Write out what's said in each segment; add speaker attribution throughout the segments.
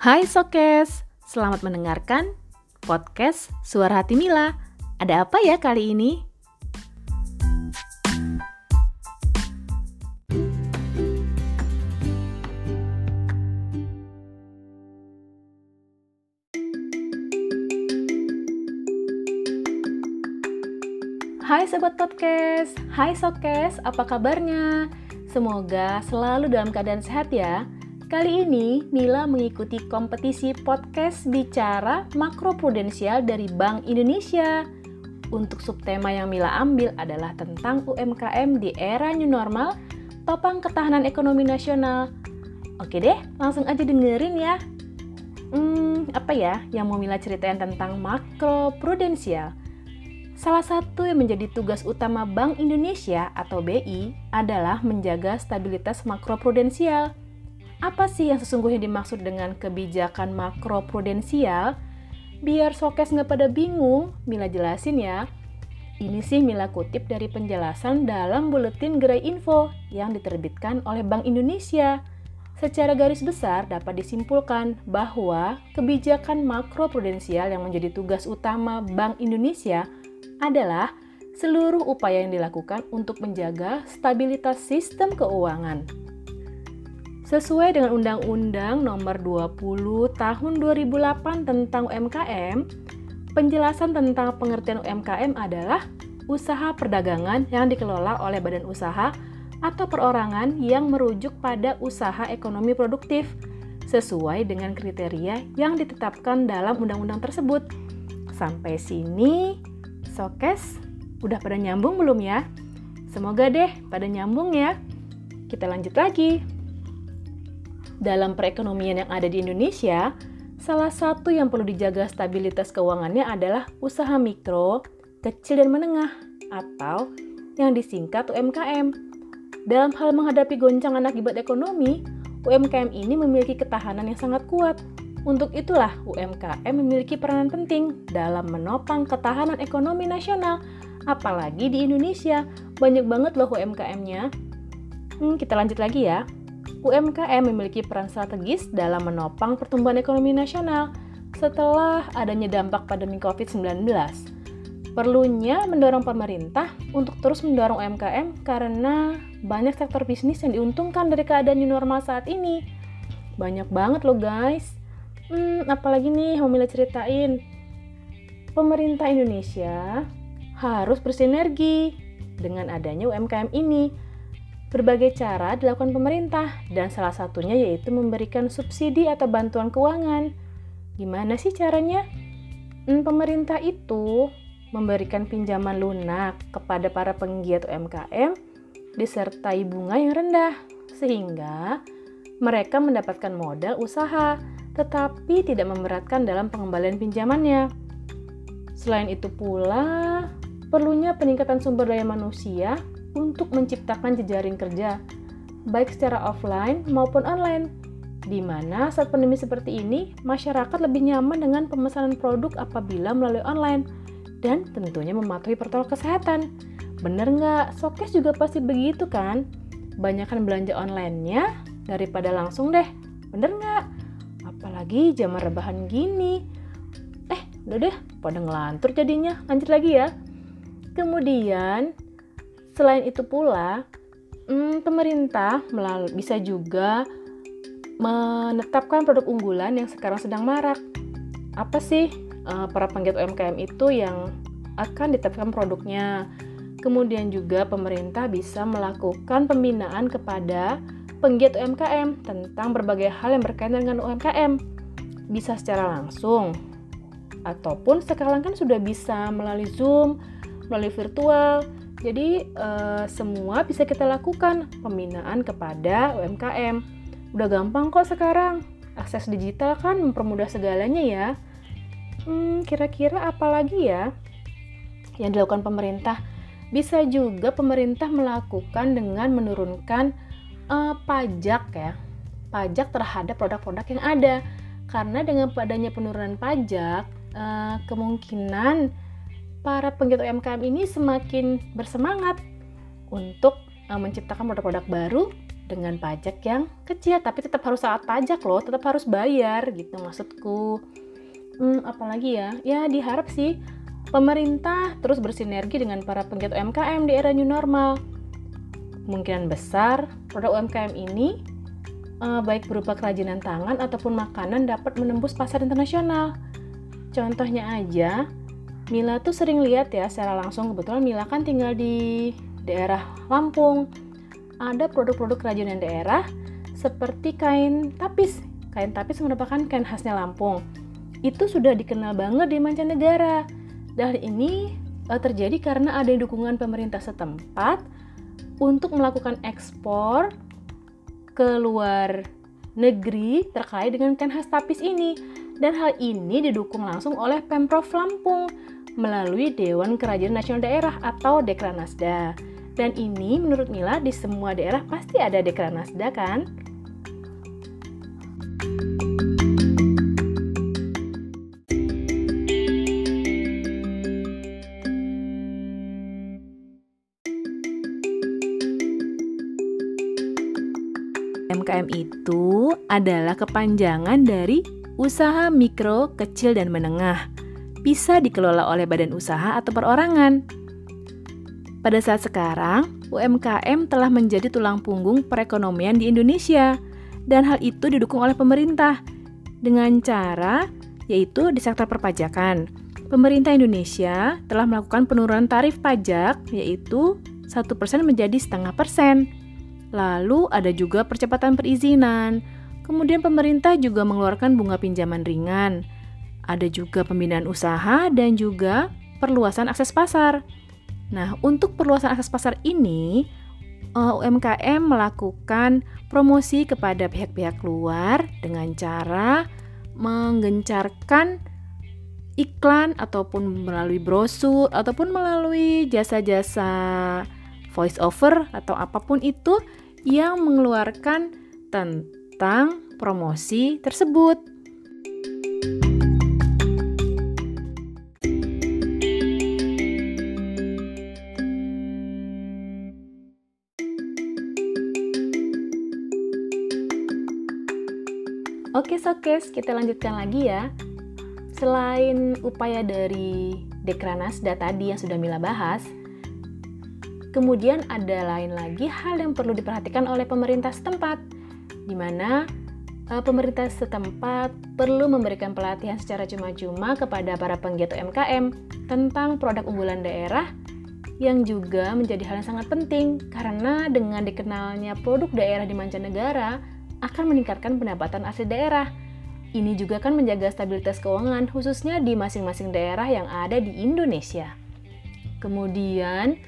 Speaker 1: Hai Sokes, selamat mendengarkan podcast Suara Hati Mila. Ada apa ya kali ini? Hai Sobat Podcast, Hai Sokes, apa kabarnya? Semoga selalu dalam keadaan sehat ya. Kali ini Mila mengikuti kompetisi podcast bicara makroprudensial dari Bank Indonesia. Untuk subtema yang Mila ambil adalah tentang UMKM di era new normal, topang ketahanan ekonomi nasional. Oke deh, langsung aja dengerin ya. Hmm, apa ya yang mau Mila ceritain tentang makroprudensial? Salah satu yang menjadi tugas utama Bank Indonesia atau BI adalah menjaga stabilitas makroprudensial. Apa sih yang sesungguhnya dimaksud dengan kebijakan makroprudensial? Biar sokes nggak pada bingung, Mila jelasin ya. Ini sih Mila kutip dari penjelasan dalam Buletin Gerai Info yang diterbitkan oleh Bank Indonesia. Secara garis besar dapat disimpulkan bahwa kebijakan makroprudensial yang menjadi tugas utama Bank Indonesia adalah seluruh upaya yang dilakukan untuk menjaga stabilitas sistem keuangan. Sesuai dengan Undang-Undang Nomor 20 Tahun 2008 tentang UMKM, penjelasan tentang pengertian UMKM adalah usaha perdagangan yang dikelola oleh badan usaha atau perorangan yang merujuk pada usaha ekonomi produktif sesuai dengan kriteria yang ditetapkan dalam undang-undang tersebut. Sampai sini, Sokes, udah pada nyambung belum ya? Semoga deh pada nyambung ya. Kita lanjut lagi. Dalam perekonomian yang ada di Indonesia, salah satu yang perlu dijaga stabilitas keuangannya adalah usaha mikro, kecil dan menengah atau yang disingkat UMKM. Dalam hal menghadapi goncangan akibat ekonomi, UMKM ini memiliki ketahanan yang sangat kuat. Untuk itulah UMKM memiliki peranan penting dalam menopang ketahanan ekonomi nasional. Apalagi di Indonesia, banyak banget loh UMKM-nya. Hmm, kita lanjut lagi ya. UMKM memiliki peran strategis dalam menopang pertumbuhan ekonomi nasional setelah adanya dampak pandemi COVID-19. Perlunya mendorong pemerintah untuk terus mendorong UMKM karena banyak sektor bisnis yang diuntungkan dari keadaan new normal saat ini. Banyak banget loh guys. Hmm, apalagi nih mau ceritain. Pemerintah Indonesia harus bersinergi dengan adanya UMKM ini. Berbagai cara dilakukan pemerintah dan salah satunya yaitu memberikan subsidi atau bantuan keuangan. Gimana sih caranya? Hmm, pemerintah itu memberikan pinjaman lunak kepada para penggiat UMKM disertai bunga yang rendah sehingga mereka mendapatkan modal usaha tetapi tidak memberatkan dalam pengembalian pinjamannya. Selain itu pula, perlunya peningkatan sumber daya manusia untuk menciptakan jejaring kerja, baik secara offline maupun online, di mana saat pandemi seperti ini, masyarakat lebih nyaman dengan pemesanan produk apabila melalui online, dan tentunya mematuhi protokol kesehatan. Bener nggak? Sokes juga pasti begitu kan? Banyakkan belanja online-nya daripada langsung deh. Bener nggak? Apalagi zaman rebahan gini. Eh, udah deh, pada ngelantur jadinya. Lanjut lagi ya. Kemudian, selain itu pula, hmm, pemerintah melalui bisa juga menetapkan produk unggulan yang sekarang sedang marak. Apa sih uh, para penggiat UMKM itu yang akan ditetapkan produknya? Kemudian juga pemerintah bisa melakukan pembinaan kepada penggiat UMKM tentang berbagai hal yang berkaitan dengan UMKM. Bisa secara langsung, ataupun sekarang kan sudah bisa melalui Zoom, melalui virtual. Jadi eh, semua bisa kita lakukan pembinaan kepada UMKM. Udah gampang kok sekarang. Akses digital kan mempermudah segalanya ya. Hmm, kira-kira apa lagi ya yang dilakukan pemerintah? Bisa juga pemerintah melakukan dengan menurunkan uh, pajak ya pajak terhadap produk-produk yang ada karena dengan adanya penurunan pajak uh, kemungkinan para penggiat UMKM ini semakin bersemangat untuk uh, menciptakan produk-produk baru dengan pajak yang kecil. Tapi tetap harus saat pajak loh tetap harus bayar gitu maksudku. Hmm, apalagi ya? Ya diharap sih pemerintah terus bersinergi dengan para penggiat UMKM di era new normal. Kemungkinan besar produk UMKM ini uh, baik berupa kerajinan tangan ataupun makanan dapat menembus pasar internasional. Contohnya aja Mila tuh sering lihat ya secara langsung kebetulan Mila kan tinggal di daerah Lampung ada produk-produk kerajinan daerah seperti kain tapis. Kain tapis merupakan kain khasnya Lampung. Itu sudah dikenal banget di mancanegara. Dan ini uh, terjadi karena ada dukungan pemerintah setempat untuk melakukan ekspor ke luar negeri terkait dengan kain khas tapis ini. Dan hal ini didukung langsung oleh Pemprov Lampung melalui Dewan Kerajinan Nasional Daerah atau Dekranasda. Dan ini menurut Mila di semua daerah pasti ada dekranasda kan? MKM itu adalah kepanjangan dari usaha mikro, kecil, dan menengah. Bisa dikelola oleh badan usaha atau perorangan. Pada saat sekarang, UMKM telah menjadi tulang punggung perekonomian di Indonesia, dan hal itu didukung oleh pemerintah dengan cara yaitu di sektor perpajakan. Pemerintah Indonesia telah melakukan penurunan tarif pajak yaitu 1% menjadi setengah persen. Lalu ada juga percepatan perizinan. Kemudian pemerintah juga mengeluarkan bunga pinjaman ringan. Ada juga pembinaan usaha dan juga perluasan akses pasar. Nah, untuk perluasan akses pasar ini, eh, UMKM melakukan promosi kepada pihak-pihak luar dengan cara menggencarkan iklan ataupun melalui brosur ataupun melalui jasa-jasa voice over atau apa pun itu yang mengeluarkan tentang promosi tersebut. Oke Sokes, kita lanjutkan lagi ya. Selain upaya dari Dekranasda tadi yang sudah Mila bahas, kemudian ada lain lagi hal yang perlu diperhatikan oleh pemerintah setempat, di mana uh, pemerintah setempat perlu memberikan pelatihan secara cuma-cuma kepada para penggiat UMKM tentang produk unggulan daerah yang juga menjadi hal yang sangat penting karena dengan dikenalnya produk daerah di mancanegara, akan meningkatkan pendapatan asli daerah. Ini juga akan menjaga stabilitas keuangan khususnya di masing-masing daerah yang ada di Indonesia. Kemudian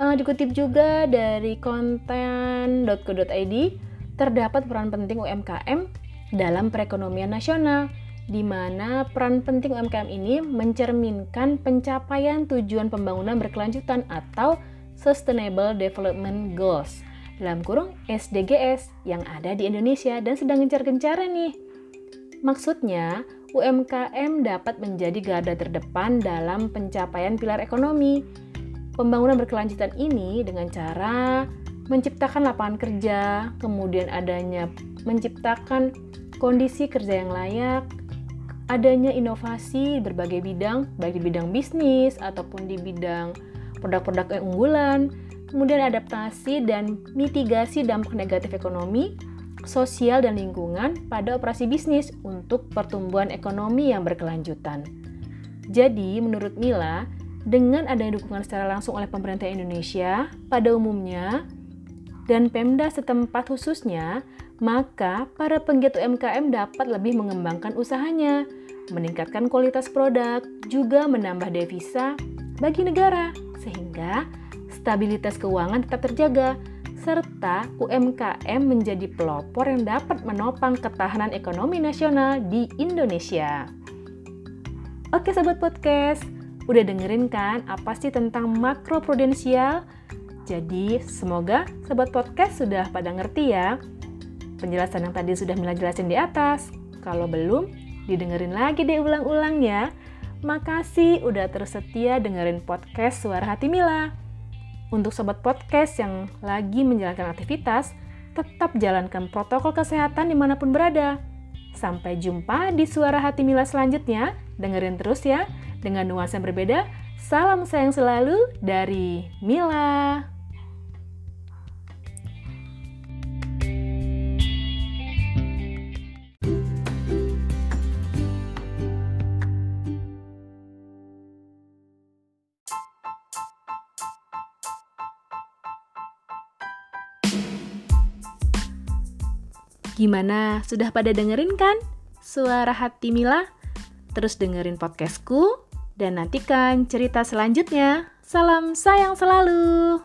Speaker 1: uh, dikutip juga dari konten.co.id terdapat peran penting UMKM dalam perekonomian nasional di mana peran penting UMKM ini mencerminkan pencapaian tujuan pembangunan berkelanjutan atau Sustainable Development Goals dalam kurung SDGs yang ada di Indonesia dan sedang gencar-gencarnya nih. Maksudnya, UMKM dapat menjadi garda terdepan dalam pencapaian pilar ekonomi. Pembangunan berkelanjutan ini dengan cara menciptakan lapangan kerja, kemudian adanya menciptakan kondisi kerja yang layak, adanya inovasi berbagai bidang, baik di bidang bisnis ataupun di bidang produk-produk unggulan, kemudian adaptasi dan mitigasi dampak negatif ekonomi, sosial, dan lingkungan pada operasi bisnis untuk pertumbuhan ekonomi yang berkelanjutan. Jadi, menurut Mila, dengan adanya dukungan secara langsung oleh pemerintah Indonesia pada umumnya dan Pemda setempat khususnya, maka para penggiat UMKM dapat lebih mengembangkan usahanya, meningkatkan kualitas produk, juga menambah devisa bagi negara, sehingga stabilitas keuangan tetap terjaga, serta UMKM menjadi pelopor yang dapat menopang ketahanan ekonomi nasional di Indonesia. Oke Sobat Podcast, udah dengerin kan apa sih tentang makro prudensial? Jadi semoga Sobat Podcast sudah pada ngerti ya penjelasan yang tadi sudah Mila jelasin di atas. Kalau belum, didengerin lagi deh ulang-ulang ya. Makasih udah terus setia dengerin podcast Suara Hati Mila. Untuk sobat podcast yang lagi menjalankan aktivitas, tetap jalankan protokol kesehatan di mana pun berada. Sampai jumpa di Suara Hati Mila selanjutnya. Dengerin terus ya, dengan nuansa yang berbeda. Salam sayang selalu dari Mila. Gimana? Sudah pada dengerin kan? Suara hati Mila? Terus dengerin podcastku dan nantikan cerita selanjutnya. Salam sayang selalu.